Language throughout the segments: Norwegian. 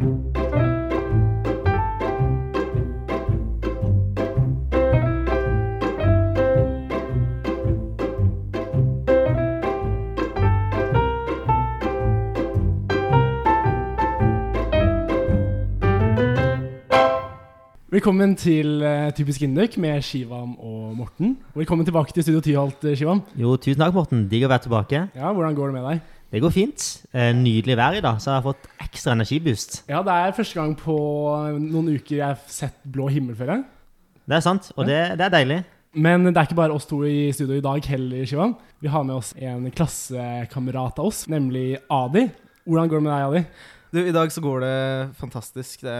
Velkommen til uh, Typisk Induk med Shivam og Morten. Velkommen tilbake til Studio Tyholt, eh, Shivam. Jo, tusen takk, Morten. Digg å være tilbake. Ja, Hvordan går det med deg? Det går fint. Eh, nydelig vær i dag, så jeg har fått ekstra energiboost. Ja, Det er første gang på noen uker jeg har sett blå himmel før. Det er sant, og det, det er deilig. Men det er ikke bare oss to i studio i dag heller, Shivan. Vi har med oss en klassekamerat av oss, nemlig Adi. Hvordan går det med deg, Adi? Du, I dag så går det fantastisk. Det,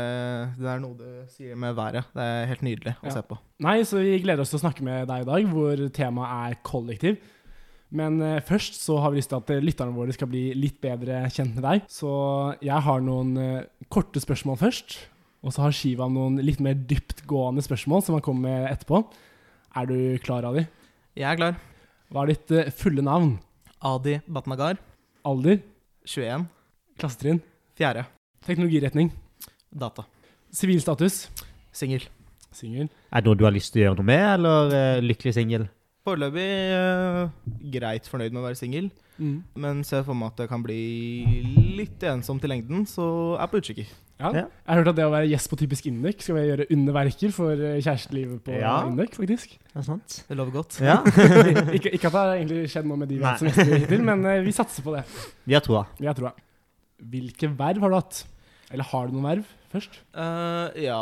det er noe du sier med været. Det er helt nydelig å Ja. se på. Nei, så Vi gleder oss til å snakke med deg i dag, hvor temaet er kollektiv. Men eh, først så har vi lyst til at eh, lytterne våre skal bli litt bedre kjent med deg. Så jeg har noen eh, korte spørsmål først. Og så har Shiva noen litt mer dyptgående spørsmål som han kommer med etterpå. Er du klar, Adi? Jeg er klar. Hva er ditt fulle navn? Adi Batnagar, Alder? 21. Klassetrinn? 4. Teknologiretning? Data. Sivilstatus? Singel. Singel? Er det noe du har lyst til å gjøre noe med, eller lykkelig singel? Foreløpig uh, greit fornøyd med å være singel, Mm. men ser for meg at det kan bli litt ensomt i lengden, så jeg er på utkikk. Ja. Ja. Jeg har hørt at det å være gjest på Typisk Indek skal vi gjøre underverker for eh, kjærestelivet på Ja. Indek, faktisk. Det er sant. Det lover godt. Ja, ikke, ikke at det har egentlig skjedd noe med de vi har hatt som gjester hittil, men uh, vi satser på det. vi har troa. Vi har troa. Hvilke verv har du hatt? Eller har du noen verv først? Uh, ja,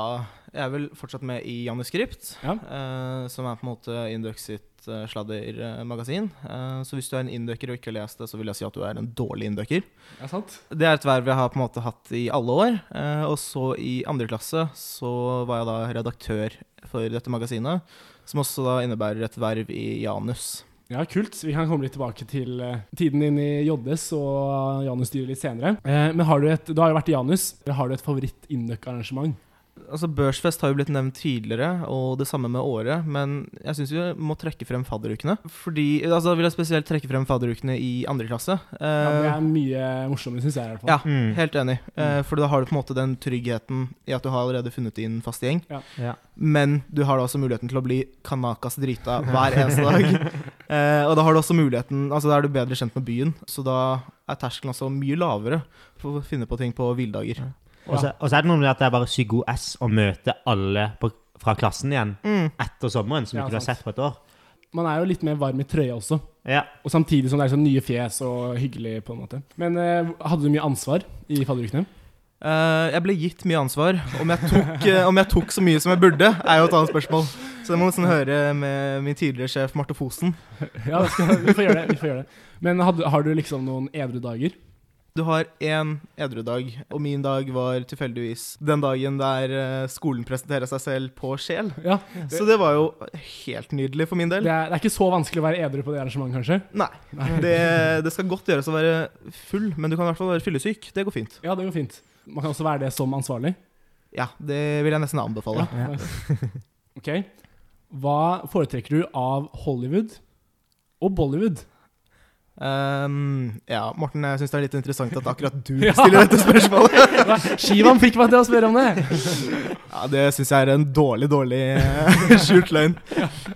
jeg er vel fortsatt med i Januskript, Ja. eh, som er på en måte Induc sitt sladdermagasin. Eh, så hvis du er en indøker og ikke har lest det, så vil jeg si at du er en dårlig indøker. Ja. Det er et verv jeg har på en måte hatt i alle år. eh, og så i andre klasse så var jeg da redaktør for dette magasinet, som også da innebærer et verv i Janus. Ja, kult. Vi kan komme litt tilbake til eh, tiden din i JS og Janus-styret litt senere. Men har du et, du har jo vært i Janus. Har du et favoritt-Induk-arrangement? Altså Børsfest har jo blitt nevnt tidligere, og det samme med året, men jeg syns vi må trekke frem fadderukene. Fordi, altså vil jeg spesielt trekke frem fadderukene i andre klasse. Ja, det Eh, er mye morsommere, syns jeg. i hvert fall. Ja, Mm. helt enig. Uh, for da har du på en måte den tryggheten i at du har allerede funnet din faste gjeng. Ja. Men du har da også muligheten til å bli kanakas drita hver eneste dag. Uh, og da har du også muligheten Altså da er du bedre kjent med byen, så da er terskelen også mye lavere for å finne på ting på hviledager. Og så og så er det noe med at det er bare psyko S å møte alle på, fra klassen igjen Mm. etter sommeren, som Ja, ikke du har sett på et år. Man er jo litt mer varm i trøya også. Ja. Og samtidig som det er sånn nye fjes og hyggelig, på en måte. Men uh, hadde du mye ansvar i fadderukene? Uh, jeg ble gitt mye ansvar. Om jeg, tok, uh, om jeg tok så mye som jeg burde, er jo et annet spørsmål. Så det må nesten høre med min tidligere sjef Marte Fosen. Ja, skal, vi får gjøre det. vi får gjøre det. Men had, har du liksom noen edru dager? Du har én edru dag, og min dag var tilfeldigvis den dagen der eh, skolen presenterer seg selv på sjel. Ja, Så det var jo helt nydelig for min det del. er, det er ikke så vanskelig å være edru på det arrangementet, kanskje? Nei. Det, det skal godt gjøres å være full, men du kan i hvert fall være fyllesyk. Det går fint. Ja, det går fint. Man kan også være det som ansvarlig. Ja, det vil jeg nesten anbefale. Ja. ok. Hva foretrekker du av Hollywood og Bollywood? Ehm, ja, Morten, jeg syns det er litt interessant at akkurat du Ja. stiller dette spørsmålet. Shivan fikk meg til å spørre om det! Ja, Det syns jeg er en dårlig, dårlig eh, skjult løgn.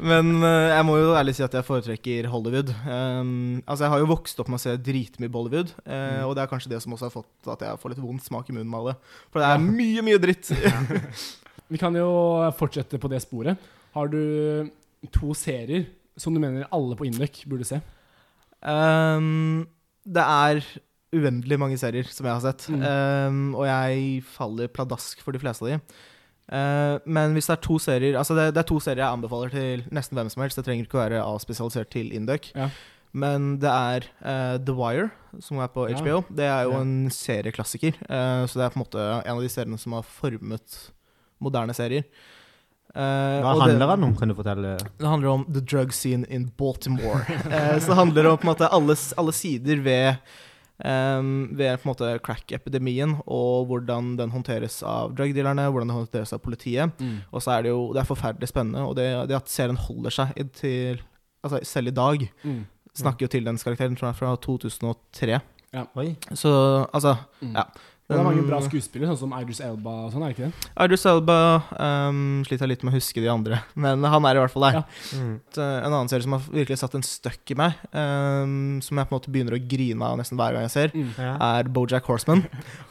Men uh, jeg må jo ærlig si at jeg foretrekker Hollywood. Um, altså, Jeg har jo vokst opp med å se dritmye Bollywood, uh, Mm. og det er kanskje det som også har fått at jeg får litt vond smak i munnen med alle. For det er mye, mye dritt. Vi kan jo fortsette på det sporet. Har du to serier som du mener alle på Indøk burde se? Ehm, det er uendelig mange serier som jeg har sett, Mm. um, og jeg faller pladask for de fleste av de. Uh, men hvis det er to serier Altså det, det er to serier jeg anbefaler til nesten hvem som helst. Det trenger ikke å være avspesialisert til Induc. Ja. Men det er uh, The Wire, som er på Ja. HBO. Det er jo Ja. en serieklassiker. Uh, så det er på en måte en av de seriene som har formet moderne serier. Eh, Hva og det- handler den om, kan du fortelle? det handler om the drug scene in Baltimore. eh, så det handler om på en måte alle, alle sider ved um, ved på en måte crack-epidemien, og hvordan den håndteres av drugdealerne, hvordan den håndteres av politiet. Og så er det jo det er forferdelig spennende, og det, det at serien holder seg til Altså selv i dag Mm. snakker jo til dens karakteren, tror jeg, fra 2003. Oi. Så altså Mm. Ja. Og det er mange bra skuespillere, sånn som Idris Elba og sånn, er det ikke det? Idris Elba um, sliter litt med å huske de andre, men han er i hvert fall der. Ja. Mm. Eh, En annen serie som har virkelig satt en støkk i meg, um, som jeg på en måte begynner å grine av nesten hver gang jeg ser, Mm. Ja. er Bojack Horseman.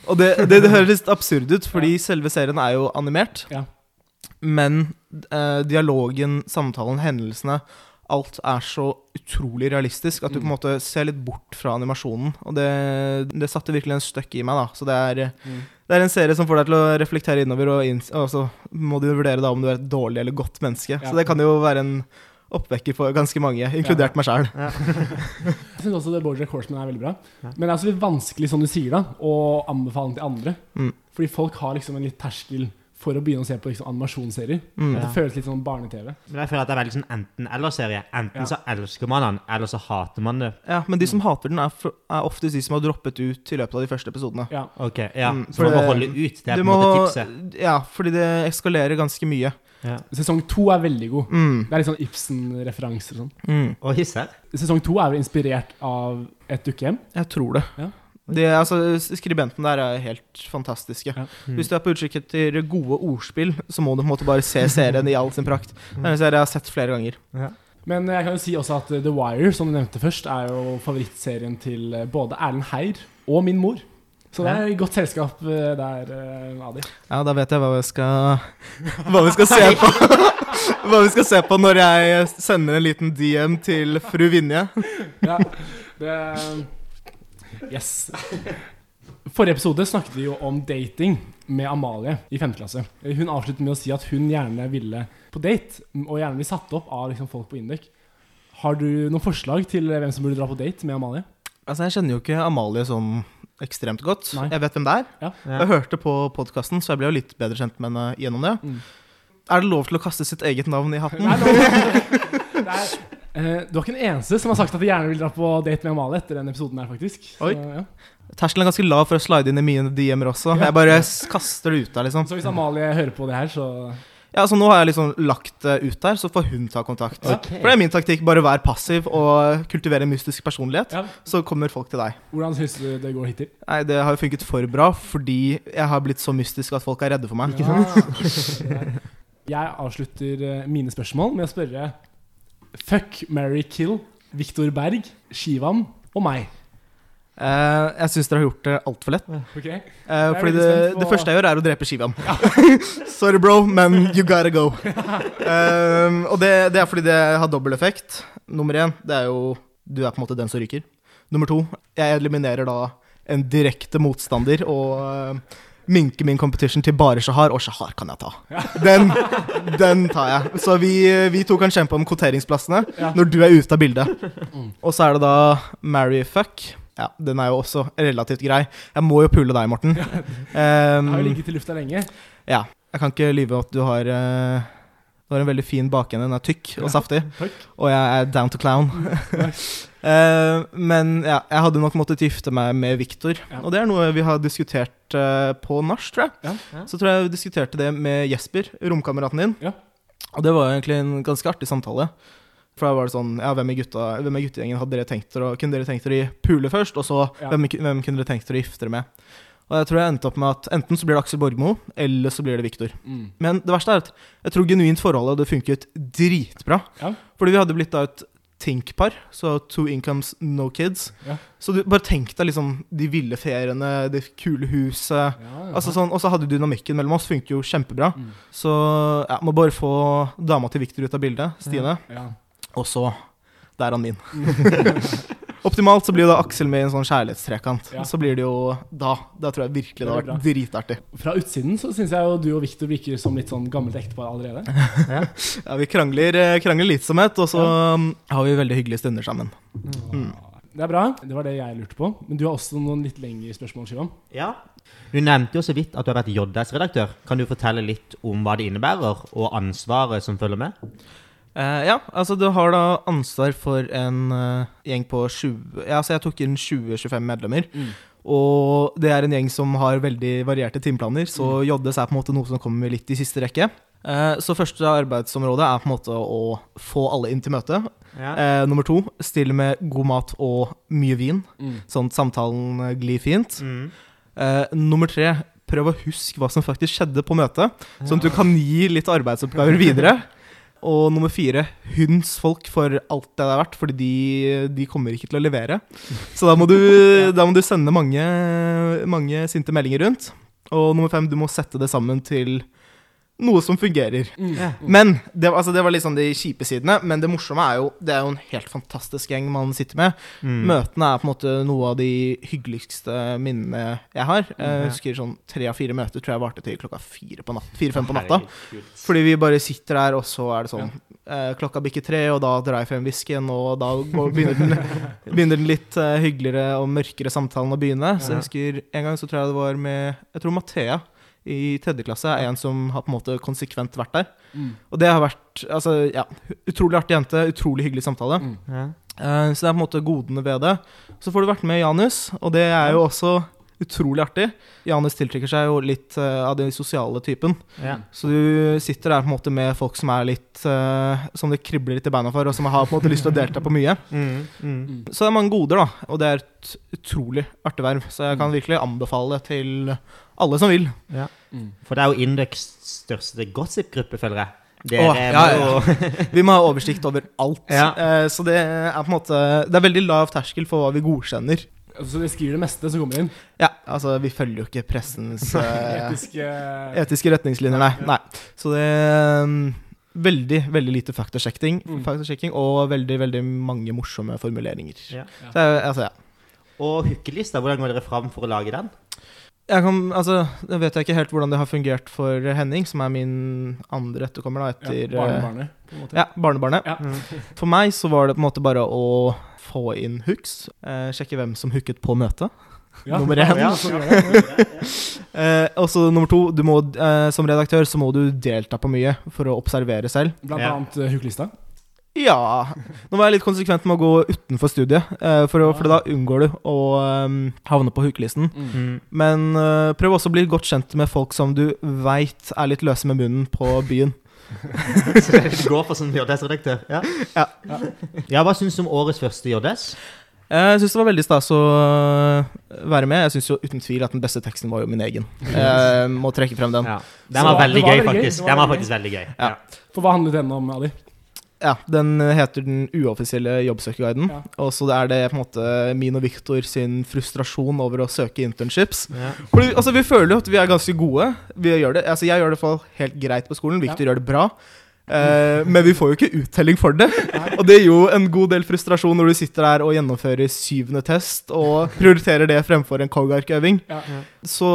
Og det, det, det høres litt absurd ut, fordi selve serien er jo animert. Ja. Men uh, dialogen, samtalen, hendelsene Alt er så utrolig realistisk at du på en Mm. måte ser litt bort fra animasjonen. Og det, det satte virkelig en støkk i meg, da. Så det er, Mm. det er en serie som får deg til å reflektere innover, og, inns- og så må du vurdere da om du er et dårlig eller godt menneske. Ja. Så det kan jo være en oppvekker for ganske mange, inkludert meg sjøl. Jeg syns også det Bojack Horseman er veldig bra. Men det er også litt vanskelig, som du sier, da, å anbefale den til andre. Mm. Fordi folk har liksom en litt terskel for å begynne å se på liksom, animasjonsserier. Mm. Det føles litt sånn barne-TV. Men jeg føler at det er veldig sånn enten-eller-serie. Enten Ja. så elsker man den, eller så hater man det. Ja, men de som hater den, er, for, er oftest de som har droppet ut i løpet av de første episodene. Ja. Ok, ja. Mm, Så for man må holde ut. Det er på en måte tipset. Ja, fordi det eskalerer ganske mye. Ja. Sesong to er veldig god. Mm. Det er litt sånn Ibsen-referanser og sånn. Mm. Og hisser. Sesong to er jo inspirert av et dukkehjem. Jeg tror det. Ja. Det altså, skribenten der er helt fantastiske. Ja. Mm. Hvis du er på utkikk etter gode ordspill, så må du på en måte bare se serien i all sin prakt. Det er en serie jeg har sett flere ganger. Ja. Men jeg kan jo si også at uh, The Wire, som du nevnte først, er jo favorittserien til uh, både Erlend Heier og min mor. Så det er et godt selskap der, Adi. Ja, da vet jeg hva vi skal Hva vi skal se på. Hva vi skal se på når jeg sender en liten DM til fru Vinje. Ja, det Yes. Forrige episode snakket vi jo om dating med Amalie i 5. klasse. Hun avsluttet med å si at hun gjerne ville på date, og gjerne bli satt opp av liksom folk på Induc. Har du noen forslag til hvem som burde dra på date med Amalie? Altså, Jeg kjenner jo ikke Amalie sånn ekstremt godt. Nei. Jeg vet hvem det er. Ja. Jeg hørte på podkasten, så jeg ble jo litt bedre kjent med henne gjennom det. Mm. Er det lov til å kaste sitt eget navn i hatten? Nei, det er, eh, du har ikke den eneste som har sagt at de gjerne vil dra på date med Amalie etter den episoden her, faktisk. Så, Oi. ja. Terskelen er ganske lav for å slide inn i mine DM-er også. Jeg bare kaster det ut der, liksom. så hvis Amalie hører på det her, så Ja, så Nå har jeg liksom lagt det ut der, så får hun ta kontakt. Okay. For det er min taktikk. Bare vær passiv og kultivere en mystisk personlighet. ja. Så kommer folk til deg. Hvordan syns du det går hittil? Nei, Det har jo funket for bra, fordi jeg har blitt så mystisk at folk er redde for meg. Jeg avslutter eh, mine spørsmål med å spørre Fuck, marry, kill Viktor Berg, Skivan og meg. Eh, jeg syns dere har gjort det altfor lett. Okay. Eh, fordi det, på- det første jeg gjør, er å drepe Shivam. Sorry, bro, men you gotta go. Eh, og det, det er fordi det har dobbel effekt. Nummer én, det er jo Du er på en måte den som ryker. Nummer to, jeg eliminerer da en direkte motstander og minker min competition til bare Shahar, og Shahar kan jeg ta. Den, den tar jeg. Så vi, vi to kan kjempe om kvoteringsplassene Ja. når du er ute av bildet. Mm. Og så er det da marry fuck. Ja, den er jo også relativt grei. Jeg må jo pulle deg, Morten. Ja. Um, har jo ligget i lufta lenge. ja. Jeg kan ikke lyve at du har eh, Du har en veldig fin bakende. Den er tykk og saftig. Takk. Og jeg er down to clown. uh, men ja, jeg hadde nok måttet gifte meg med Victor. Ja. Og det er noe vi har diskutert uh, på nach, tror jeg. Ja. Ja. Så tror jeg vi diskuterte det med Jesper, romkameraten din. Ja. Og det var egentlig en ganske artig samtale. For da var det sånn Ja, hvem i, gutta, hvem i guttegjengen hadde dere tenkt dere å, kunne dere tenkt dere å pule først? Og så Ja. hvem, hvem kunne dere tenkt dere å gifte dere med? Og jeg tror jeg endte opp med at enten så blir det Aksel Borgmo, eller så blir det Victor. Mm. Men det verste er at jeg tror genuint forholdet hadde funket dritbra. Ja. Fordi vi hadde blitt da et Tink-par, så two incomes, no kids. Ja. Så du bare tenk deg liksom de ville feriene, det kule huset. Ja, Altså sånn, Og så hadde dynamikken mellom oss funket jo kjempebra. Mm. Så ja, må bare få dama til Victor ut av bildet, Stine. Ja. Og så Der er han min. Optimalt så blir jo da Aksel med i en sånn kjærlighetstrekant. Ja. Så blir det jo da. Da tror jeg virkelig det Det har vært dritartig. Fra utsiden så syns jeg jo du og Victor virker som litt sånn gammelt ektepar allerede. Ja, Vi krangler, eh, krangler litt som et, og så ja. har vi veldig hyggelige stunder sammen. Mm. Det er bra. Det var det jeg lurte på. Men du har også noen litt lengre spørsmål, Shivam. Ja. Du nevnte jo så vidt at du har vært JS-redaktør. Kan du fortelle litt om hva det innebærer, og ansvaret som følger med? Eh, ja, altså du har da ansvar for en uh, gjeng på 20 Ja, altså jeg tok inn 20-25 medlemmer. Mm. Og det er en gjeng som har veldig varierte timeplaner, så JS er på en måte noe som kommer litt i siste rekke. Uh, så første arbeidsområde er på en måte å få alle inn til møte. Ja. Nummer to, stille med god mat og mye vin, Mm. sånn at samtalen glir fint. Mm. Nummer tre, prøv å huske hva som faktisk skjedde på møtet, sånn at du kan gi litt arbeidsoppgaver videre. Og nummer fire, hunds folk for alt det det er verdt, fordi de, de kommer ikke til å levere. Så da må du, da må du sende mange, mange sinte meldinger rundt. Og nummer fem, du må sette det sammen til noe som fungerer. Mm. Men det, var- altså, det var liksom de kjipe sidene. Men det morsomme er jo det er jo en helt fantastisk gjeng man sitter med. Mm. Møtene er på en måte noe av de hyggeligste minnene jeg har. Jeg husker sånn tre av fire møter tror jeg varte til klokka fire på natt, fire-fem på natta. Herregud. Fordi vi bare sitter der, og så er det sånn eh, Klokka bikker tre, og da drar jeg frem whiskyen, og da går, begynner, den, begynner den litt eh, hyggeligere og mørkere samtalen å begynne. Så jeg husker en gang så tror jeg det var med Jeg tror Mathea i tredje klasse er en som har på en måte konsekvent vært der. Mm. Og det har vært altså, ja, utrolig artig jente, utrolig hyggelig samtale. Mm. Ja. Uh, så det er på en måte godene ved det. Så får du vært med Janus, og det er jo også utrolig artig. Janus tiltrekker seg jo litt uh, av den sosiale typen. Ja. Så du sitter der på en måte med folk som er litt uh, Som det kribler litt i beina for, og som har på en måte lyst til å delta på mye. Mm. Mm. Mm. Så det er mange goder, da. Og det er et utrolig artig verv. Så jeg kan virkelig anbefale det til alle som vil. Mm. For det er jo Indeks største gossip-gruppe, føler jeg. Dere Åh, ja, må Vi må ha oversikt over alt. Ja. Eh, så det er på en måte Det er veldig lav terskel for hva vi godkjenner. Så vi skriver det meste som kommer inn? Ja, altså vi følger jo ikke pressens eh, Etiske etiske retningslinjer, nei. nei. Så det er um, veldig, veldig lite faktasjekking, Mm. og veldig, veldig mange morsomme formuleringer. Ja. Så altså, ja. Og hookelista, hvordan går dere fram for å lage den? Jeg kan, altså, det vet jeg ikke helt hvordan det har fungert for Henning, som er min andre etterkommer da, etter Ja, barnebarnet, på en måte. Ja, barnebarnet. Ja. For meg så var det på en måte bare å få inn hooks, eh, sjekke hvem som hooket på møtet. Ja, Nummer én. ja, så. Eh, og så nummer to, du må, eh, som redaktør så må du delta på mye for å observere selv. Blant Ja. annet uh, hookelista. Ja Nå var jeg litt konsekvent med å gå utenfor studiet, eh, for, å, for da unngår du å eh, havne på hukelisten. Mm. Men eh, prøv også å bli godt kjent med folk som du veit er litt løse med munnen på byen. Så du går for som JS-redaktør? Ja. Ja. ja, hva syns du om årets første JS? Jeg syns det var veldig stas å øh, være med. Jeg syns jo uten tvil at den beste teksten var jo min egen. Jeg må trekke frem den. Ja. Den var veldig var gøy, veldig gøy. faktisk. Det var Den var veldig faktisk veldig gøy. Ja. For hva handlet den om, Ali? Ja, Den heter Den uoffisielle jobbsøkerguiden. Ja. Og så er det på en måte min og Viktor sin frustrasjon over å søke internships. Ja. Fordi, altså, Vi føler jo at vi er ganske gode. Vi gjør det, altså, jeg gjør det i hvert fall helt greit på skolen. Viktor gjør det bra. Eh, men vi får jo ikke uttelling for det. Og det gir jo en god del frustrasjon når du sitter der og gjennomfører syvende test og prioriterer det fremfor en Kogark-øving. Ja. Så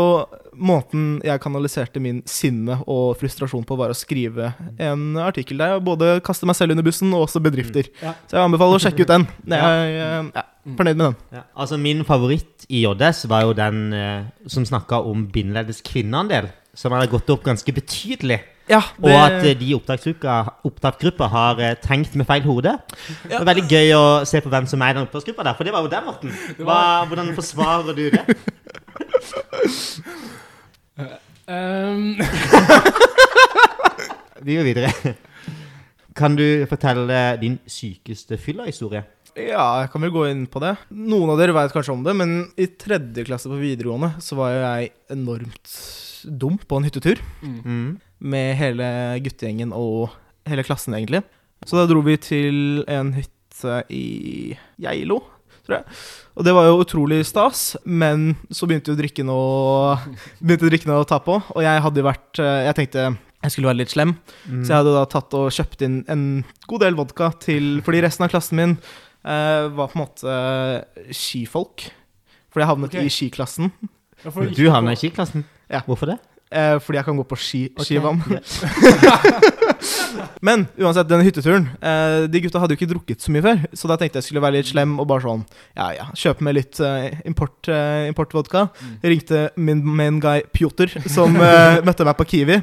måten jeg kanaliserte min sinne og frustrasjon på, var å skrive en artikkel der jeg både kaster meg selv under bussen og også bedrifter. Ja. Så jeg anbefaler å sjekke ut den. Jeg er ja, fornøyd med den. Ja. Altså Min favoritt i JS var jo den eh, som snakka om bindeleddes kvinneandel. Som hadde gått opp ganske betydelig. Ja, Og at eh, de i opptaksgruppa, har eh, tenkt med feil hode. Det er veldig gøy å se på hvem som er i den opptaksgruppa der, for det var jo der, Morten. Hva, hvordan forsvarer du det? Um, Vi går videre. Kan du fortelle din sykeste fylla-historie? Ja, jeg kan vel gå inn på det. Noen av dere vet kanskje om det, men i tredje klasse på videregående så var jeg enormt dum på en hyttetur. mm. Med hele guttegjengen og hele klassen, egentlig. Så da dro vi til en hytte i Geilo, tror jeg. Og det var jo utrolig stas, men så begynte jo drikken å Begynte drikken å ta på, og jeg hadde jo vært eh, Jeg tenkte jeg skulle være litt slem, Mm. så jeg hadde da tatt og kjøpt inn en god del vodka til Fordi resten av klassen min eh, var på en måte eh, skifolk. Fordi jeg havnet okay. i skiklassen. Du havna i skiklassen? Ja. Hvorfor det? Eh, fordi jeg kan gå på ski, okay. skivann. Men uansett, den hytteturen eh, De gutta hadde jo ikke drukket så mye før, så da tenkte jeg skulle være litt slem og bare sånn Ja, ja, kjøpe med litt eh, import, eh, importvodka. Mm. Ringte min main guy Pjotr, som eh, møtte meg på Kiwi,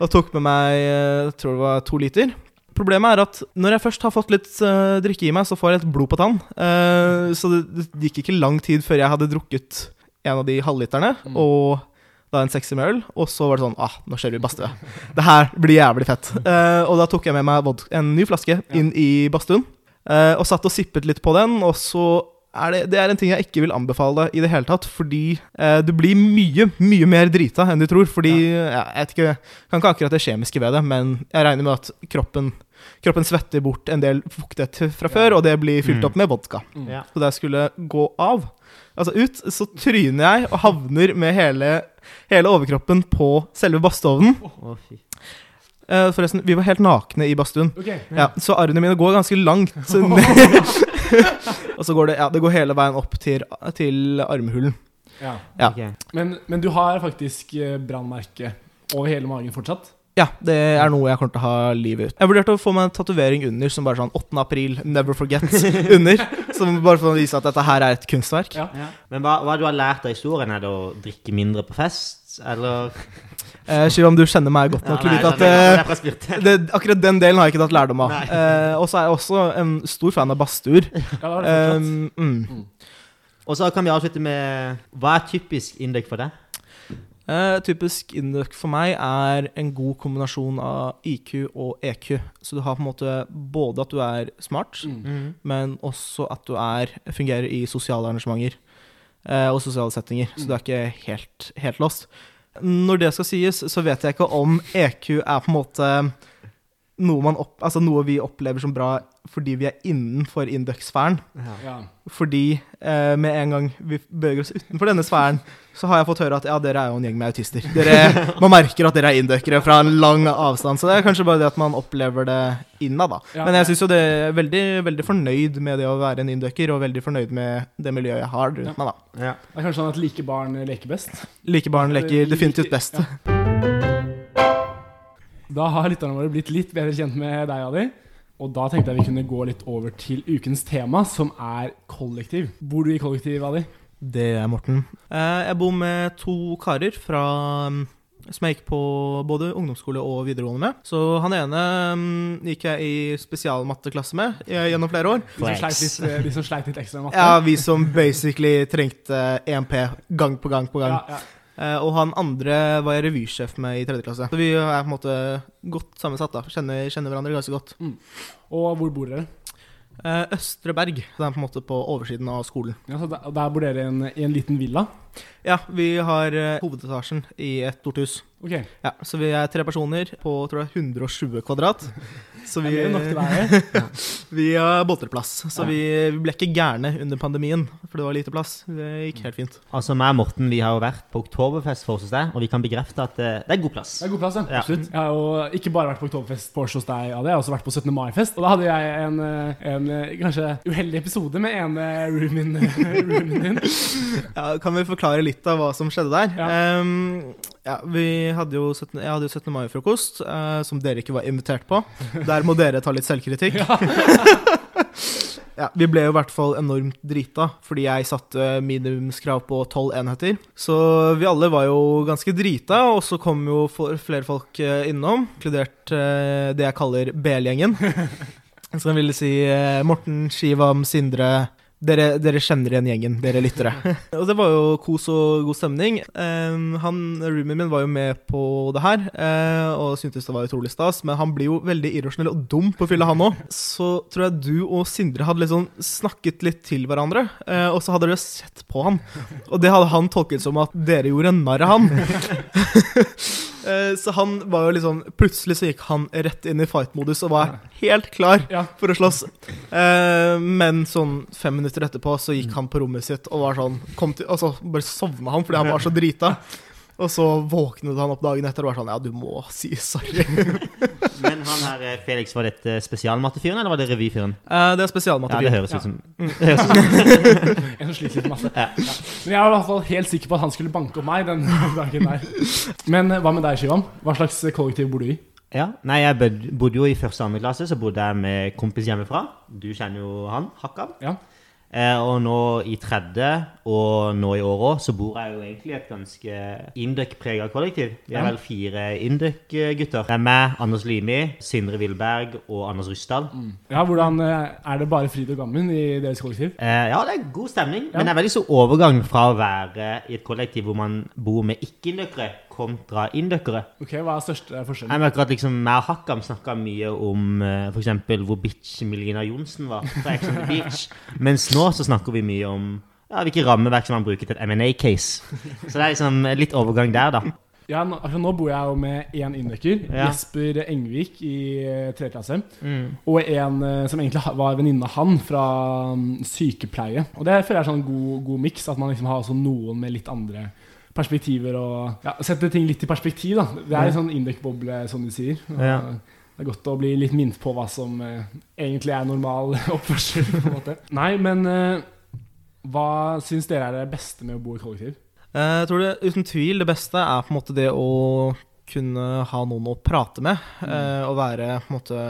og tok med meg eh, jeg tror det var to liter. Problemet er at når jeg først har fått litt eh, drikke i meg, så får jeg et blod på tann. Eh, så det, det gikk ikke lang tid før jeg hadde drukket en av de halvliterne, Mm. og da en sekser med øl. Og så var det sånn ah, nå kjører vi badstue. Det her blir jævlig fett. Uh, og da tok jeg med meg vodka, en ny flaske inn i badstuen, uh, og satt og sippet litt på den, og så er det, det er en ting jeg ikke vil anbefale i det hele tatt. Fordi eh, du blir mye, mye mer drita enn du tror. Fordi ja. jeg vet ikke, kan ikke akkurat det kjemiske ved det, men jeg regner med at kroppen, kroppen svetter bort en del fuktighet fra før, og det blir fylt Mm. opp med vodka. Mm. Ja. Så da jeg skulle gå av, altså ut, så tryner jeg og havner med hele, hele overkroppen på selve fy. Eh, forresten, vi var helt nakne i badstuen. Ja, så arrene mine går ganske langt ned. og så går det, ja, det går hele veien opp til, til armhulen. Ja. Ja. Ok. Men, men du har faktisk eh, brannmerke over hele magen fortsatt? Ja, det er noe jeg kommer til å ha livet ut. Jeg vurderte å få meg en tatovering under som bare sånn 8. april, never forget under. Som bare for å vise at dette her er et kunstverk. Ja. Ja. Men hva, hva du har lært av historien? Er det å drikke mindre på fest, eller Eh, Shivam, du kjenner meg godt nok til å vite at nei, det akkurat den delen har jeg ikke tatt lærdom av. Eh, og så er jeg også en stor fan av badstuer. Ja. Um, mm. Og så kan vi avslutte med Hva er typisk Indek for deg? Eh, typisk Induc for meg er en god kombinasjon av IQ og EQ. Så du har på en måte både at du er smart, Mm. men også at du er, fungerer i sosiale arrangementer uh, og sosiale settinger. Så du er ikke helt, helt lost. Når det skal sies, så vet jeg ikke om EQ er på en måte noe, man opp, altså noe vi opplever som bra fordi vi er innenfor Induc-sfæren. Ja. Fordi eh, med en gang vi beveger oss utenfor denne sfæren, så har jeg fått høre at ja, dere er jo en gjeng med autister. Dere, man merker at dere er indøkere fra en lang avstand. Så det er kanskje bare det at man opplever det innad, da. Ja, Men jeg syns jo det er veldig, veldig fornøyd med det å være en indøker, og veldig fornøyd med det miljøet jeg har rundt Ja. meg, da. Ja. Det er kanskje sånn at like barn leker best? Like barn leker definitivt best. Da har lytterne våre blitt litt bedre kjent med deg, Adi. Og da tenkte jeg vi kunne gå litt over til ukens tema, som er kollektiv. Bor du i kollektiv, Adi? Det er Morten. Eh, jeg bor med to karer fra mm, som jeg gikk på både ungdomsskole og videregående med. Så han ene um, gikk jeg i spesialmatteklasse med eh, gjennom flere år. De som sleit litt, eh, de som sleit litt ekstra med matte? Ja, vi som basically trengte EMP gang på gang på gang. Ja, ja. Eh, og han andre var jeg revysjef med i tredje klasse. Så vi er på en måte godt sammensatt, da. Kjenner, kjenner hverandre ganske godt. Og hvor bor dere? Østreberg. Østre Berg. Det er på en måte på oversiden av skolen. Ja, så der, der bor dere i en, i en liten villa? Ja, vi har eh, hovedetasjen i et stort hus. Ok. Ja, Så vi er tre personer på tror jeg, 120 kvadrat. Så vi, Det er nok til deg. vi har boltreplass. Så Ja. vi, vi ble ikke gærne under pandemien, for det var lite plass. Det gikk helt fint. Altså, meg og Morten vi har jo vært på Oktoberfest for oss hos deg, og vi kan bekrefte at det, det er god plass. Det er god plass, ja. Ja. Absolutt. Jeg har jo ikke bare vært på Oktoberfest på hos deg, Adi. Jeg har også vært på 17. mai-fest. Og da hadde jeg en, eh, en eh, kanskje uheldig episode med en roomien, room din. Ja, kan vi forklare litt av hva som skjedde der? Ja. Um, ja, vi hadde jo 17, jeg hadde jo 17. mai-frokost, uh, som dere ikke var invitert på. Der må dere ta litt selvkritikk. Ja, Vi ble jo i hvert fall enormt drita, fordi jeg satte minimumskrav på tolv enheter. Så vi alle var jo ganske drita, og så kom jo flere folk eh, innom, inkludert eh, det jeg kaller BL-gjengen. Som vil si Morten, Shivam, Sindre dere, dere kjenner igjen gjengen, dere lyttere. og det var jo kos og god stemning. Um, han, Roomien min var jo med på det her, uh, og syntes det var utrolig stas. Men han blir jo veldig irrasjonell og dum på fylla, han òg. Så tror jeg du og Sindre hadde liksom snakket litt til hverandre, uh, og så hadde dere sett på han. Og det hadde han tolket som at dere gjorde narr av han. Eh, Så han var jo liksom Plutselig så gikk han rett inn i fight-modus og var helt klar for å slåss. Eh, men sånn fem minutter etterpå så gikk han på rommet sitt og var sånn kom til, Og så bare sovna han fordi han var så drita. Og så våknet han opp dagen etter og var sånn Ja, du må si sorry. Men han her, eh, Felix, var dette spesialmattefyren, eller var det revyfyren? Uh, det er spesialmattefyren. Ja, det høres ut som En som sliter masse. Ja. Ja. Men jeg var i hvert fall helt sikker på at han skulle banke opp meg den dagen der. Men eh, hva med deg, Shivam? Hva slags kollektiv bor du i? Ja, nei, jeg bodde jo i første og andre klasse, så bodde jeg med kompis hjemmefra. Du kjenner jo han, Hakkan. Ja. Eh, og nå i tredje, og nå i år òg, så bor jeg jo egentlig i et ganske Induc-prega kollektiv. Vi er Ja. vel fire Induc-gutter. Det er meg, Anders Limi, Sindre Wilberg og Anders Ryssdal. ja, hvordan eh, Er det bare fryd og gammen i deres kollektiv? Eh, ja, det er god stemning, Ja. men det er veldig så overgang fra å være i et kollektiv hvor man bor med ikke-indøkere, kontra indøkere. Ok, Hva er største Jeg forskjellen? merker at liksom, og Hakkam snakka mye om uh, f.eks. hvor bitch Melina Johnsen var fra Ex on the Beach. Mens nå så snakker vi mye om ja, hvilke rammeverk som man bruker til et M&A-case. Så det er liksom litt overgang der, da. Ja, nå, altså, nå bor jeg jo med én innøkker, Ja. Jesper Engvik i eh, tredje klasse. Mm. Og en eh, som egentlig var venninne av han fra mm, sykepleie. Og det føler jeg er sånn god, god miks, at man liksom har noen med litt andre perspektiver og ja, sette ting litt i perspektiv. da Det er en sånn indøkboble, som du sier. Ja. Det er godt å bli litt minnet på hva som eh, egentlig er normal oppførsel. på en måte Nei, men eh, hva syns dere er det beste med å bo i kollektiv? Eh, Jeg tror det uten tvil det beste er på en måte det å kunne ha noen å prate med. eh, og være på en måte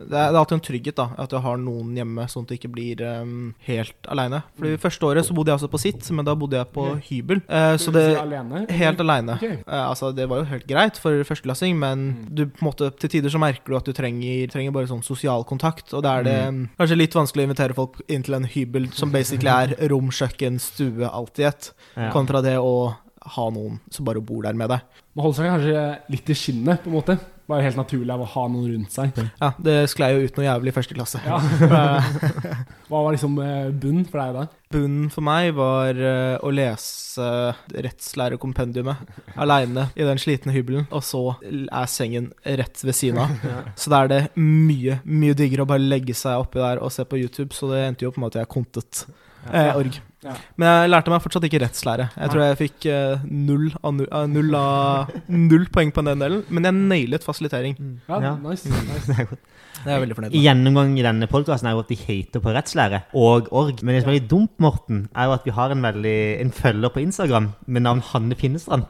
det er, det er alltid en trygghet da, at du har noen hjemme, sånn at du ikke blir um, helt aleine. det Første året så bodde jeg også på sitt, men da bodde jeg på okay. hybel. Eh, så det si alene? Helt aleine. Okay. Eh, altså, det var jo helt greit for førsteklassing, men du på en måte til tider så merker du at du trenger, trenger bare sånn sosial kontakt. Og da er det mm, kanskje litt vanskelig å invitere folk inn til en hybel som basically er rom, kjøkken, stue, alt i ett, Ja. kontra det å ha noen som bare bor der med deg. Man holder seg kanskje litt i skinnet, på en måte. Bare helt naturlig av å ha noen rundt seg. Ja, det sklei jo ut noe jævlig i første klasse. Ja. Eh, Hva var liksom bunnen for deg da? Bunnen for meg var eh, å lese rettslærekompendiumet aleine i den slitne hybelen, og så er sengen rett ved siden av. Så da er det mye, mye diggere å bare legge seg oppi der og se på YouTube, så det endte jo en måte at jeg kontet eh, org. Ja. Men jeg lærte meg fortsatt ikke rettslære. Jeg tror jeg fikk uh, null, av null, av null, av, null poeng på den delen, men jeg nailet fasilitering. Ja, Ja. nice. nice. Det er jeg veldig fornøyd med. Gjennomgang i denne podkasten er jo at de hater på rettslære og org. Men det som er litt dumt, Morten, er jo at vi har en, veldig, en følger på Instagram med navn Hanne Finnestrand.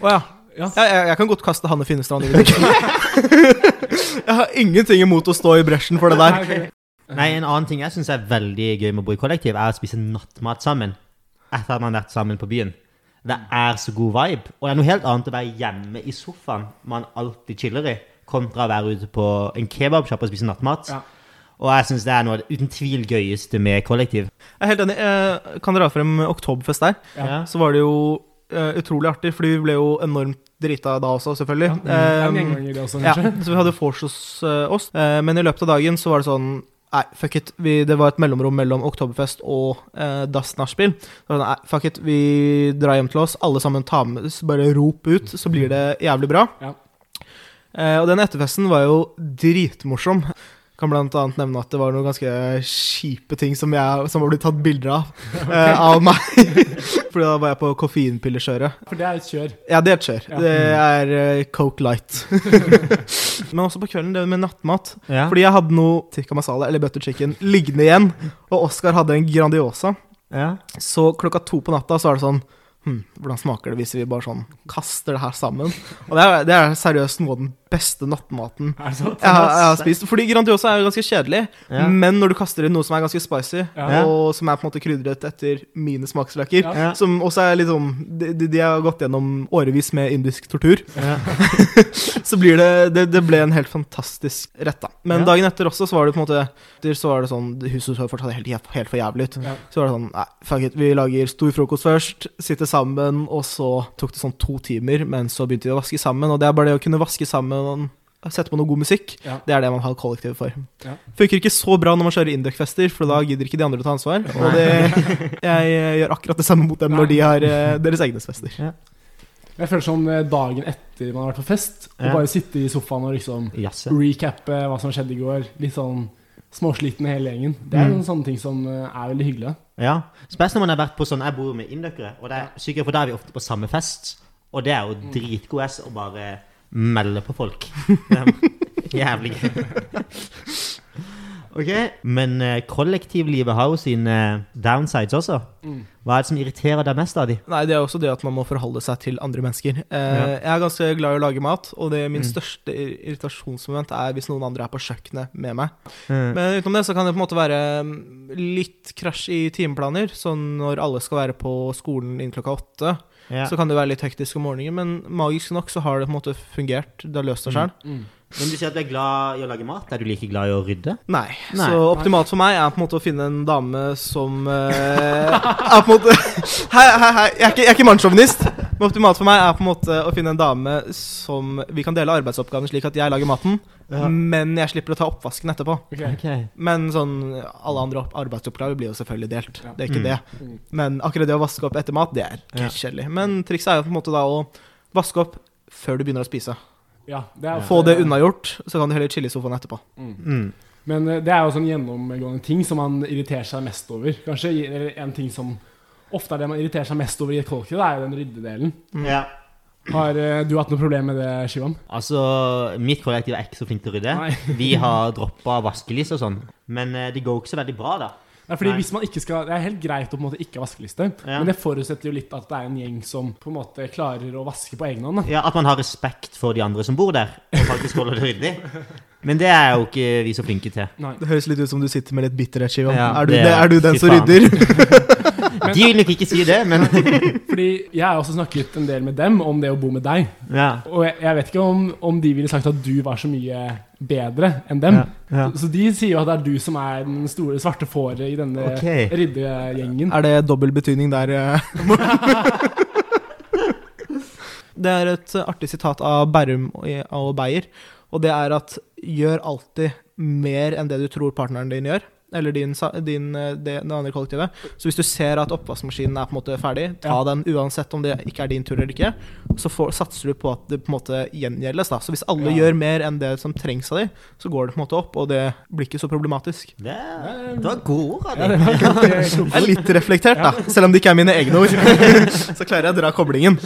Oh, ja. Ja. Jeg, jeg, jeg kan godt kaste Hanne Finnestrand i det. jeg har ingenting imot å stå i bresjen for det der. Nei, En annen ting jeg syns er veldig gøy med å bo i kollektiv, er å spise nattmat sammen etter at man har vært sammen på byen. Det er så god vibe. Og det er noe helt annet å være hjemme i sofaen man alltid chiller i, kontra å være ute på en kebabsjappe og spise nattmat. Ja. Og jeg syns det er noe av det uten tvil gøyeste med kollektiv. Jeg er helt enig. Jeg kan dra frem Oktoberfest der. Ja. Så var det jo eh, utrolig artig, fordi vi ble jo enormt drita da også, selvfølgelig. Det er en Um, i det også, ja, så vi hadde vors hos eh, oss. Eh, men i løpet av dagen så var det sånn Nei, fuck it. Vi, det var et mellomrom mellom Oktoberfest og eh, Das Nachspiel. Nei, fuck it. Vi drar hjem til oss. Alle sammen tar med Bare rop ut, så blir det jævlig bra. Ja. Eh, og den etterfesten var jo dritmorsom. Kan annet nevne at det var noen ganske kjipe ting som, jeg, som var blitt tatt bilder av. eh, av meg. Fordi da var jeg på koffeinpillekjøret. For det er et kjør. Ja, det er et kjør. Ja. Det er uh, Coke Light. Men også på kvelden, det med nattmat. Ja. Fordi jeg hadde noe tikka masala, eller butter chicken, liggende igjen. Og Oskar hadde en Grandiosa. Ja. Så klokka to på natta så er det sånn hm, Hvordan smaker det hvis vi bare sånn kaster det her sammen? Og det er, det er seriøst noe av den beste nattmaten Er det jeg har, jeg har spist. Fordi Grandiosa er jo ganske kjedelig, Ja. men når du kaster inn noe som er ganske spicy, Ja. og som er på en måte krydret etter mine smaksløker, Ja. Som også er litt sånn de, de, de har gått gjennom årevis med indisk tortur. Ja. så blir det, det Det ble en helt fantastisk rett, da. Men Ja. dagen etter også, så var det på en måte Så var det sånn Huset så fortsatt helt, helt for jævlig ut. Ja. Så var det sånn Nei, fuck it. Vi lager stor frokost først, sitter sammen, og så tok det sånn to timer, men så begynte vi å vaske sammen. Og det er bare det å kunne vaske sammen og setter på noe god musikk, Ja. det er det man har kollektivet for. Ja. Funker ikke så bra når man kjører Induc-fester, for da gidder ikke de andre å ta ansvar. Og det, jeg gjør akkurat det samme mot dem når de har eh, deres egne fester. Jeg føler som eh, dagen etter man har vært på fest, og Ja. bare sitte i sofaen og liksom Jasse. recappe hva som skjedde i går. Litt sånn småsliten hele gjengen. Det er Mm. noen sånne ting som eh, er veldig hyggelig. Ja. Spesielt når man har vært på sånn Jeg bor med indøkere, og det er sykere for da er vi ofte på samme fest. Og det er jo dritgod S å bare melde på folk. Jævlig gøy. Ok, Men eh, kollektivlivet har jo sine downsides også. Mm. Hva er det som irriterer deg mest av de? Nei, det er også det at man må forholde seg til andre mennesker. Eh, Ja. Jeg er ganske glad i å lage mat, og det min Mm. største ir- irritasjonsmoment er hvis noen andre er på kjøkkenet med meg. Mm. Men utenom det så kan det på en måte være mm, litt krasj i timeplaner. Sånn når alle skal være på skolen innen klokka åtte, Ja. så kan det være litt hektisk om morgenen. Men magisk nok så har det på en måte fungert. Det har løst seg sjøl. Mm. Men du sier at du er glad i å lage mat. Er du like glad i å rydde? Nei. Nei. Så optimalt for meg er på en måte å finne en dame som eh, er på en måte Hei, hei, hei. Jeg er ikke, jeg er ikke mannssjåvinist. Men optimalt for meg er på en måte å finne en dame som vi kan dele arbeidsoppgavene slik at jeg lager maten, Ja. men jeg slipper å ta oppvasken etterpå. Ok. Ok. Men sånn alle andre opp arbeidsoppgaver blir jo selvfølgelig delt. Ja. Det er ikke Mm. det. Mm. Men akkurat det å vaske opp etter mat, det er Ja. kjedelig. Men trikset er jo på en måte da å vaske opp før du begynner å spise. Ja, det er Få det unnagjort, så kan du heller chille i sofaen etterpå. Mm. Mm. Men eh, det er jo sånn gjennomgående ting som man irriterer seg mest over. Kanskje eller en ting som ofte er det man irriterer seg mest over i et kollektiv, det er jo den ryddedelen. Mm. Ja. Har eh, du hatt noe problem med det, Shivam? Altså, mitt kollektiv er ikke så flink til å rydde. Nei. Vi har droppa vaskelys og sånn, men eh, det går jo ikke så veldig bra, da. Ja, fordi Nei. hvis man ikke skal, Det er helt greit å på en måte ikke ha vaskeliste, Ja. men det forutsetter jo litt at det er en gjeng som på en måte klarer å vaske på egen hånd. da. Ja, At man har respekt for de andre som bor der, og faktisk holder det ryddig. Men det er jo ikke vi så flinke til. Nei. Det høres litt ut som du sitter med litt bitterhet, Shivam. Ja, er, er du den som rydder? De vil nok ikke si det, men Fordi jeg har også snakket en del med dem om det å bo med deg. ja. Og jeg, jeg vet ikke om, om de ville sagt at du var så mye bedre enn dem. Ja, ja. Så de sier jo at det er du som er den store svarte fåret i denne okay. ryddegjengen. Er det dobbel betydning der? eh? det er et artig sitat av Berrum og og Beyer, og det er at gjør alltid mer enn det du tror partneren din gjør. Eller din, din, eh, det, det andre kollektivet. Så hvis du ser at oppvaskmaskinen er på en måte ferdig, ta Ja. den uansett om det ikke er din tur eller ikke. Så får, satser du på at det på en måte gjengjeldes. da Så hvis alle Ja. gjør mer enn det som trengs av dem, så går det på en måte opp, og det blir ikke så problematisk. Det, det var gode ord av Ja, deg. Jeg er litt reflektert, da. Selv om det ikke er mine egne ord. Så klarer jeg å dra koblingen.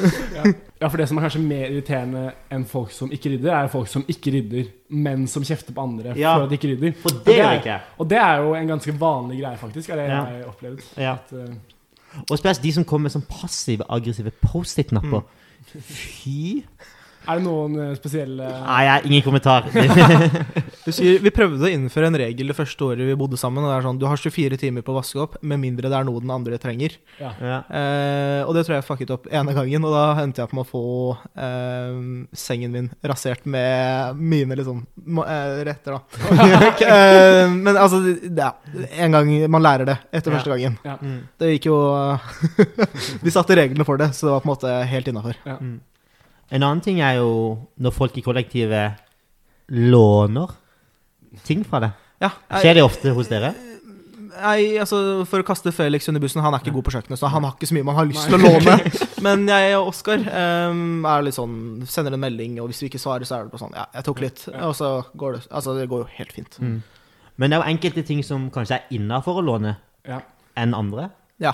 Ja. for det som er kanskje mer irriterende enn folk som ikke rydder, er folk som ikke rydder, men som kjefter på andre Ja. for at de ikke rydder. For Og det er- ikke. Og det er jo en ganske vanlig greie, faktisk. Det Ja. jeg har opplevd. Ja. At, uh, Og spesielt de som kommer med sånn passive, aggressive Post-It-napper. Fy er det noen eh, spesielle Nei, jeg har ingen kommentar. Sier, vi prøvde å innføre en regel det første året vi bodde sammen. Og det er sånn, Du har 24 timer på å vaske opp, med mindre det er noe den andre trenger. Ja. ja. Eh, og det tror jeg fucket opp ene gangen, og da endte jeg på med å få eh, sengen min rasert med mine liksom må- eh, retter, da. Eh, men altså, det- ja. En gang man lærer det etter Ja. første gangen. Ja. Mm. Det gikk jo Vi satte reglene for det, så det var på en måte helt innafor. Mm. En annen ting er jo når folk i kollektivet låner ting fra deg. Ja, Skjer det ofte hos dere? Nei, altså For å kaste Felix under bussen, han er ikke god på kjøkkenet, så han har ikke så mye man har lyst til å låne. Men jeg og Oskar um, er litt sånn sender en melding, og hvis vi ikke svarer, så er det bare sånn Ja, jeg tok litt. Og så går det Altså, det går jo helt fint. Mm. Men det er jo enkelte ting som kanskje er innafor å låne Ja. enn andre. Ja,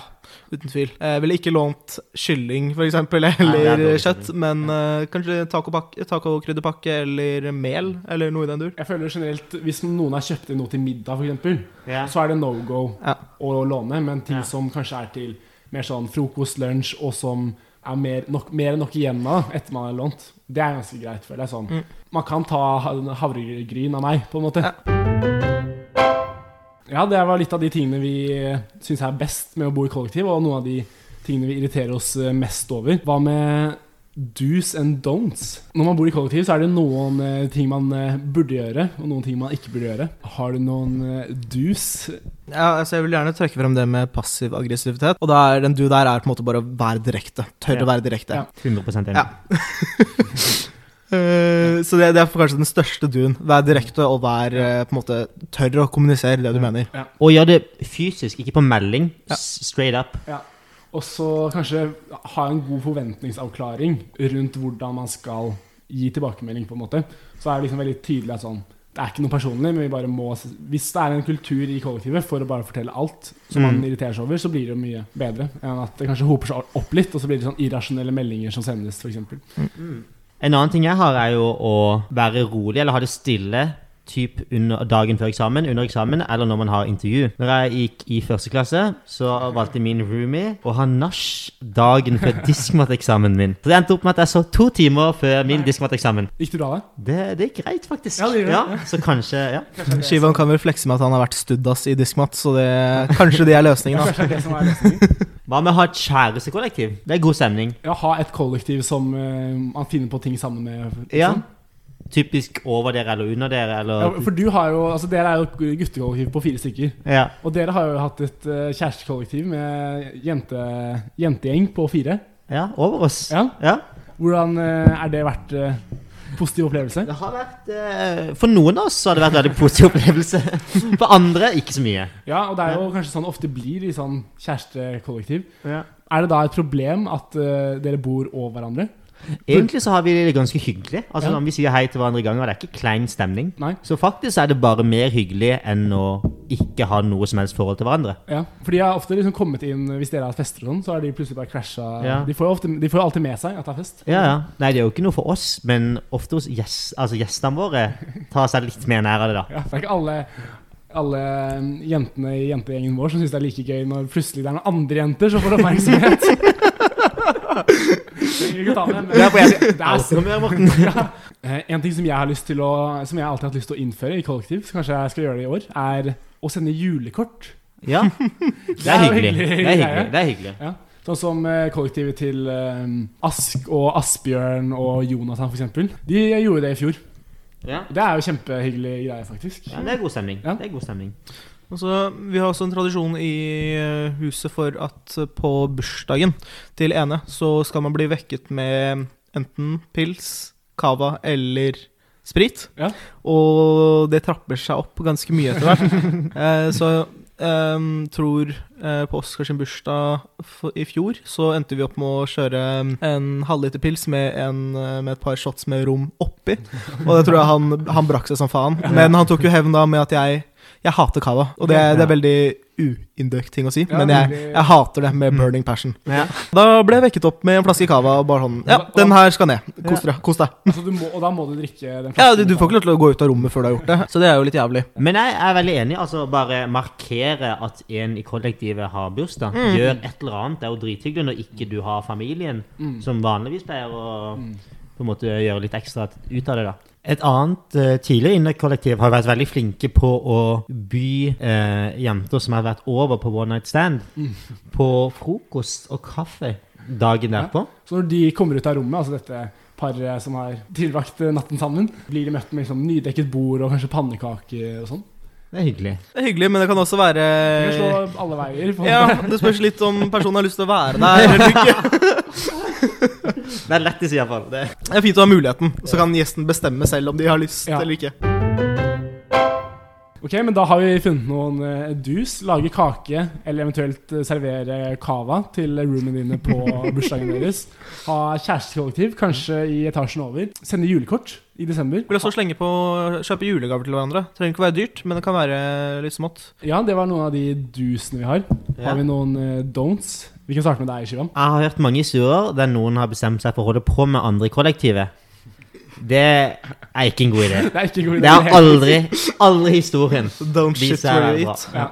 uten tvil. Jeg ville ikke lånt kylling, for eksempel, er eller Nei, kjøtt, men uh, kanskje tacokrydderpakke eller mel, eller noe i den dur. Jeg føler generelt Hvis noen har kjøpt inn noe til middag, f.eks., yeah. så er det no go Ja. å låne. Men ting Ja. som kanskje er til mer sånn frokost, lunsj, og som er mer, nok, mer enn nok igjen av etter man har lånt, det er ganske greit, føler jeg. sånn Mm. Man kan ta havregryn av meg, på en måte. Ja. Ja, det var litt av de tingene vi syns er best med å bo i kollektiv, og noen av de tingene vi irriterer oss eh, mest over. Hva med do's and don'ts? Når man bor i kollektiv, så er det noen eh, ting man eh, burde gjøre, og noen ting man ikke burde gjøre. Har du noen eh, do's? Ja, altså Jeg vil gjerne trekke frem det med passiv aggressivitet. Og da er den du der er på en måte bare å være direkte. Tørre Ja. å være direkte. Ja. 100 enig. Ja. Eh, så det, det er kanskje den største duen. Vær direkte og vær uh, på en måte tørr å kommunisere det du mener. Og gjør det fysisk, ikke på melding. Ja. Straight up. Og så kanskje ha en god forventningsavklaring rundt hvordan man skal gi tilbakemelding, på en måte. Så er det liksom veldig tydelig at sånn Det er ikke noe personlig, men vi bare må Hvis det er en kultur i kollektivet for å bare fortelle alt som man Mm. irriterer seg over, så blir det jo mye bedre enn at det kanskje hoper seg opp litt, og så blir det sånn irrasjonelle meldinger som sendes, f.eks. En annen ting jeg har, er jo å være rolig, eller ha det stille. Typ under dagen før eksamen, under eksamen, eller når man har intervju. Når jeg gikk i første klasse, så valgte min roomie å ha nach dagen før diskmateksamen min. Så det endte opp med at jeg så to timer før min diskmateksamen. Gikk du da? Det, det gikk greit, faktisk. Ja, det gjør det, Så kanskje Ja. Shivan kan vel flekse med at han har vært studdas i diskmat, så det, kanskje det er løsningen. da Kanskje det som er løsningen. Hva med å ha et kjærestekollektiv? Det er god stemning. Ja, ha et kollektiv som uh, man finner på ting sammen med. liksom. Ja. Typisk over dere eller under dere, eller Ja, for du har jo, altså Dere er jo guttekollektiv på fire stykker. Ja. Og dere har jo hatt et eh, kjærestekollektiv med jente, jentegjeng på fire. Ja, over oss. Ja. Ja. Hvordan eh, er det vært eh, positiv opplevelse? Det har vært eh, For noen av oss har det vært veldig positiv opplevelse. For andre ikke så mye. Ja, og det er jo kanskje sånn det ofte blir i sånn kjærestekollektiv. Ja. Er det da et problem at dere bor over hverandre? Egentlig så har vi det ganske hyggelig. Altså Ja. når Vi sier hei til hverandre i gangen, det er ikke klein stemning. Nei? Så faktisk er det bare mer hyggelig enn å ikke ha noe som helst forhold til hverandre. Ja, for de har ofte liksom kommet inn Hvis dere har fester og sånn, så har de plutselig bare krasja. Ja. De får jo ofte, de får alltid med seg at det er fest. Ja, ja. Nei, det er jo ikke noe for oss, men ofte hos gjest, altså gjestene våre tar seg litt mer nær av det, da. Ja, det er ikke alle, alle um, jentene i jentegjengen vår som syns det er like gøy når plutselig det er noen andre jenter som får oppmerksomhet. Trenger ikke ta med, men Det er det er ja. Eh, En ting som jeg har lyst til å Som jeg alltid har hatt lyst til å innføre i kollektiv, så kanskje jeg skal gjøre det i år, er å sende julekort. Ja, det er hyggelig. Det er hyggelig. Det er hyggelig. Sånn som eh, kollektivet til eh, Ask og Asbjørn og Jonathan, f.eks. De gjorde det i fjor. Ja. Det er jo kjempehyggelig greie, faktisk. ja, det er god stemning. Ja. Det er god stemning. Og så, vi har også en tradisjon i eh, huset for at eh, på bursdagen til ene så skal man bli vekket med enten pils, cava eller sprit. Ja. Og det trapper seg opp ganske mye etter hvert. eh, så eh, tror eh, på Oscars bursdag for, i fjor så endte vi opp med å kjøre en halvliter pils med, en, eh, med et par shots med rom oppi. Og det tror jeg han, han brakk seg som faen. Men han tok jo hevn da med at jeg jeg hater cava, og det, det er veldig uindøkt ting å si, Ja, men jeg, jeg hater det med burning passion. Ja. Da ble jeg vekket opp med en flaske cava og bare sånn Ja, den her skal ned. Kos deg. Kos deg. Altså, må, og da må du drikke den Ja, flasken du, du får ikke lov til å gå ut av rommet før du har gjort det, så det er jo litt jævlig. Men jeg er veldig enig. altså Bare markere at en i kollektivet har bursdag. Gjør et eller annet. Det er jo drithyggelig når ikke du har familien, Mm. som vanligvis pleier å på en måte gjøre litt ekstra ut av det. da Et annet eh, tidligere innekollektiv har vært veldig flinke på å by eh, jenter som har vært over på one night stand, på frokost og kaffe dagen Ja. derpå. Så når de kommer ut av rommet, altså dette paret som har tilbrakt natten sammen, blir de møtt med liksom nydekket bord og kanskje pannekaker og sånn. Det er hyggelig. Det er hyggelig, men det kan også være Det kan slå alle veier. på Ja, det spørs litt om personen har lyst til å være der eller ikke. Det er lettest, iallfall. Det Det er fint å ha muligheten, så kan gjesten bestemme selv om de har lyst Ja. eller ikke. Ok, men da har vi funnet noen eh, dus. Lage kake, eller eventuelt eh, servere cava til roomene dine på bursdagen deres. Ha kjærestekollektiv, kanskje i etasjen over. Sende julekort i desember. Vil også slenge på å kjøpe julegaver til hverandre. Trenger ikke å være dyrt, men det kan være litt smått. Ja, det var noen av de dusene vi har. Har vi noen eh, don'ts? Vi kan starte med deg, Shivan? Jeg har hørt mange historier der noen har bestemt seg for å holde på med andre i kollektivet. Det er ikke en god idé. Det er ikke en god idé. Det er aldri, aldri historien. Don't shit where you eat. Ja.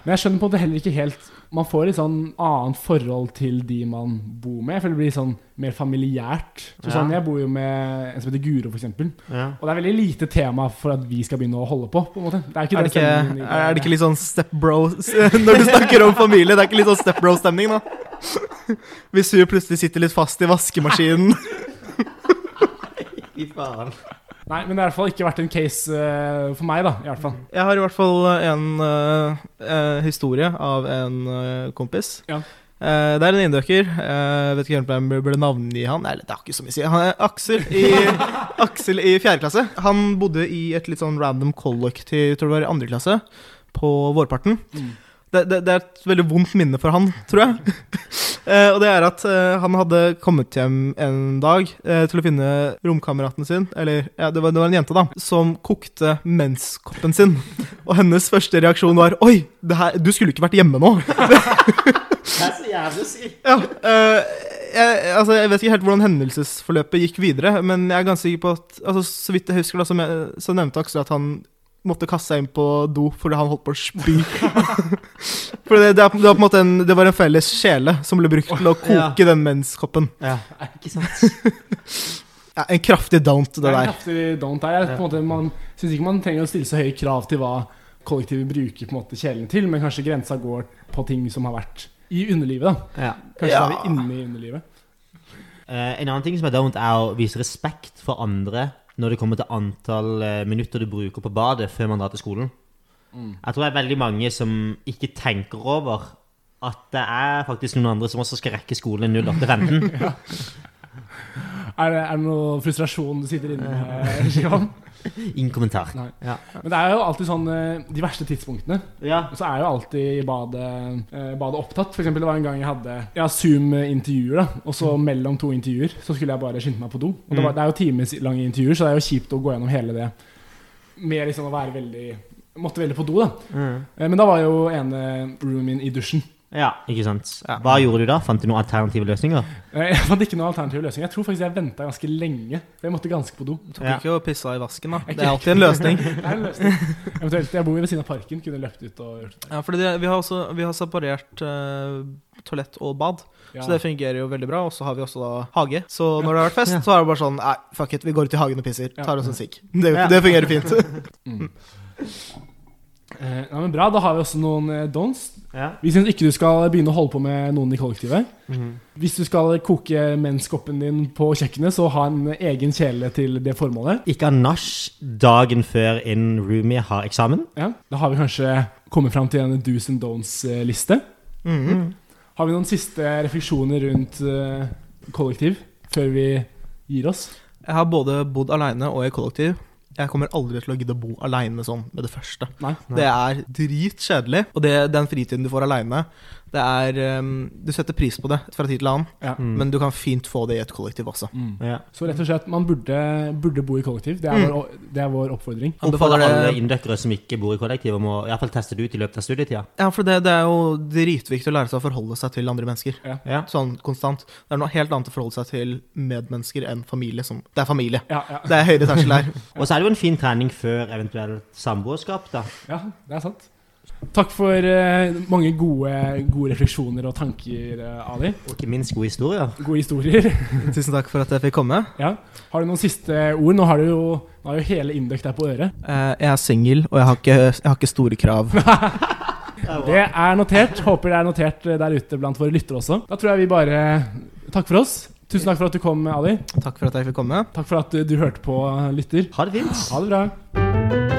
Men jeg skjønner på en måte heller ikke helt Man får litt sånn annet forhold til de man bor med. Jeg føler det blir sånn mer familiært. Så Ja. sånn, Jeg bor jo med en som heter Guro, f.eks. Ja. Og det er veldig lite tema for at vi skal begynne å holde på. på en måte Det er ikke, Er det ikke, er det ikke litt sånn stepbro Når du snakker om familie, det er ikke litt sånn stepbro-stemning, da? Hvis hun plutselig sitter litt fast i vaskemaskinen. Fy faen. Nei, men det har i hvert fall ikke vært en case uh, for meg, da. I hvert fall Jeg har i hvert fall en uh, historie av en kompis. Ja. Det er en indøker. Uh, vet ikke helt om jeg burde navngi han. Eller, det har ikke så mye å si. Han er Aksel i, Aksel i fjerde klasse. Han bodde i et litt sånn random kollektiv, tror det var i andre klasse, på vårparten. Mm. Det, det, det er et veldig vondt minne for han, tror jeg. Eh, og det er at eh, han hadde kommet hjem en dag eh, til å finne romkameraten sin, eller ja, det var, det var en jente, da, som kokte menskoppen sin. Og hennes første reaksjon var Oi, det her, du skulle ikke vært hjemme nå. Det er så jævlig si. Ja, eh, jeg, altså, jeg vet ikke helt hvordan hendelsesforløpet gikk videre, men jeg er ganske sikker på at altså, Så vidt jeg husker, da, som jeg, så nevnte Aksel at han måtte kaste seg inn på do fordi han holdt på å spy. For det, det, er, det, var på en måte en, det var en felles kjele som ble brukt til å koke den menskoppen. Ja, ikke sant? Ja, en kraftig don't, det Det er en kraftig don't der. På en måte, man syns ikke man trenger å stille så høye krav til hva kollektivet bruker på en måte kjelen til, men kanskje grensa går på ting som har vært i underlivet. da Ja. Kanskje Ja. er vi inne i underlivet. Uh, en annen ting som er don't, er å vise respekt for andre når det kommer til antall eh, minutter du bruker på badet før man drar til skolen. Mm. Jeg tror det er veldig mange som ikke tenker over at det er faktisk noen andre som også skal rekke skolen i 08.15. Er det, er det noe frustrasjon du sitter inne med? Shivan? Ingen kommentar. Ja. Men det er jo alltid sånn eh, De verste tidspunktene. ja. Så er jo alltid badet, eh, badet opptatt. For eksempel, det var en gang jeg hadde ja, Zoom-intervjuer. da Og så mellom to intervjuer så skulle jeg bare skynde meg på do. Og det, var, det er jo timeslange intervjuer, så det er jo kjipt å gå gjennom hele det med liksom å være veldig Måtte veldig på do, da. Mm. Eh, Men da var jo ene roomien i dusjen. Ja, ikke sant. Ja. Hva gjorde du da? Fant du noen alternative løsninger? Eh, Jeg fant ikke noen alternative løsninger. Jeg tror faktisk jeg venta ganske lenge. For jeg måtte ganske på do. Tok Ja. ikke og pissa i vasken, da. Det er alltid en løsning. Det er en løsning. Eventuelt, Jeg bor ved siden av parken. Kunne løpt ut og gjort det. Ja, fordi det, vi har også vi har separert uh, toalett og bad, Ja. så det fungerer jo veldig bra. Og så har vi også da hage. Så når det har vært fest, så er det bare sånn Nei, fuck it, vi går ut i hagen og pisser. Ja. Tar oss en sigg. Det, Ja. det fungerer fint. Mm. Eh, ja, men Bra. Da har vi også noen eh, dons. Ja. Vi syns ikke du skal begynne å holde på med noen i kollektivet. Mhm. Hvis du skal koke menskoppen din på kjøkkenet, så ha en egen kjele til det formålet. Ikke ha nach dagen før en roomie har eksamen. Ja, Da har vi kanskje kommet fram til en do's and don'ts-liste. Mhm. Har vi noen siste refleksjoner rundt eh, kollektiv før vi gir oss? Jeg har både bodd aleine og i kollektiv. Jeg kommer aldri til å gidde å bo aleine sånn med det første. Nei. Det er dritkjedelig. Og det, den fritiden du får aleine, det er um, Du setter pris på det fra tid til annen, Ja. Mm. men du kan fint få det i et kollektiv også. Mm. Ja. Så rett og slett, man burde, burde bo i kollektiv. Det er, vår, det er vår oppfordring. Anbefaler alle det. inndøkkere som ikke bor i kollektiv, om å i hvert fall teste det ut i løpet av studietida. Ja, for det, det er jo dritviktig å lære seg å forholde seg til andre mennesker. Ja. Sånn konstant. Det er noe helt annet å forholde seg til medmennesker enn familie. Som, det er familie. Ja, ja. Det er høyere terskel her. Og så er det jo en fin trening før eventuelt samboerskap, da. ja, det er sant. Takk for uh, mange gode, gode refleksjoner og tanker, uh, Ali. Og ikke minst gode historier. Gode historier. Tusen takk for at jeg fikk komme. ja. Har du noen siste ord? Nå har du jo, nå har jo hele Induc der på øret. Uh, jeg er singel, og jeg har, ikke, jeg har ikke store krav. Det er notert. Håper det er notert der ute blant våre lyttere også. Da tror jeg vi bare takker for oss. Tusen takk for at du kom, Ali. Takk for at jeg fikk komme. Takk for at du, du hørte på, lytter. Ha det fint. Ha det bra.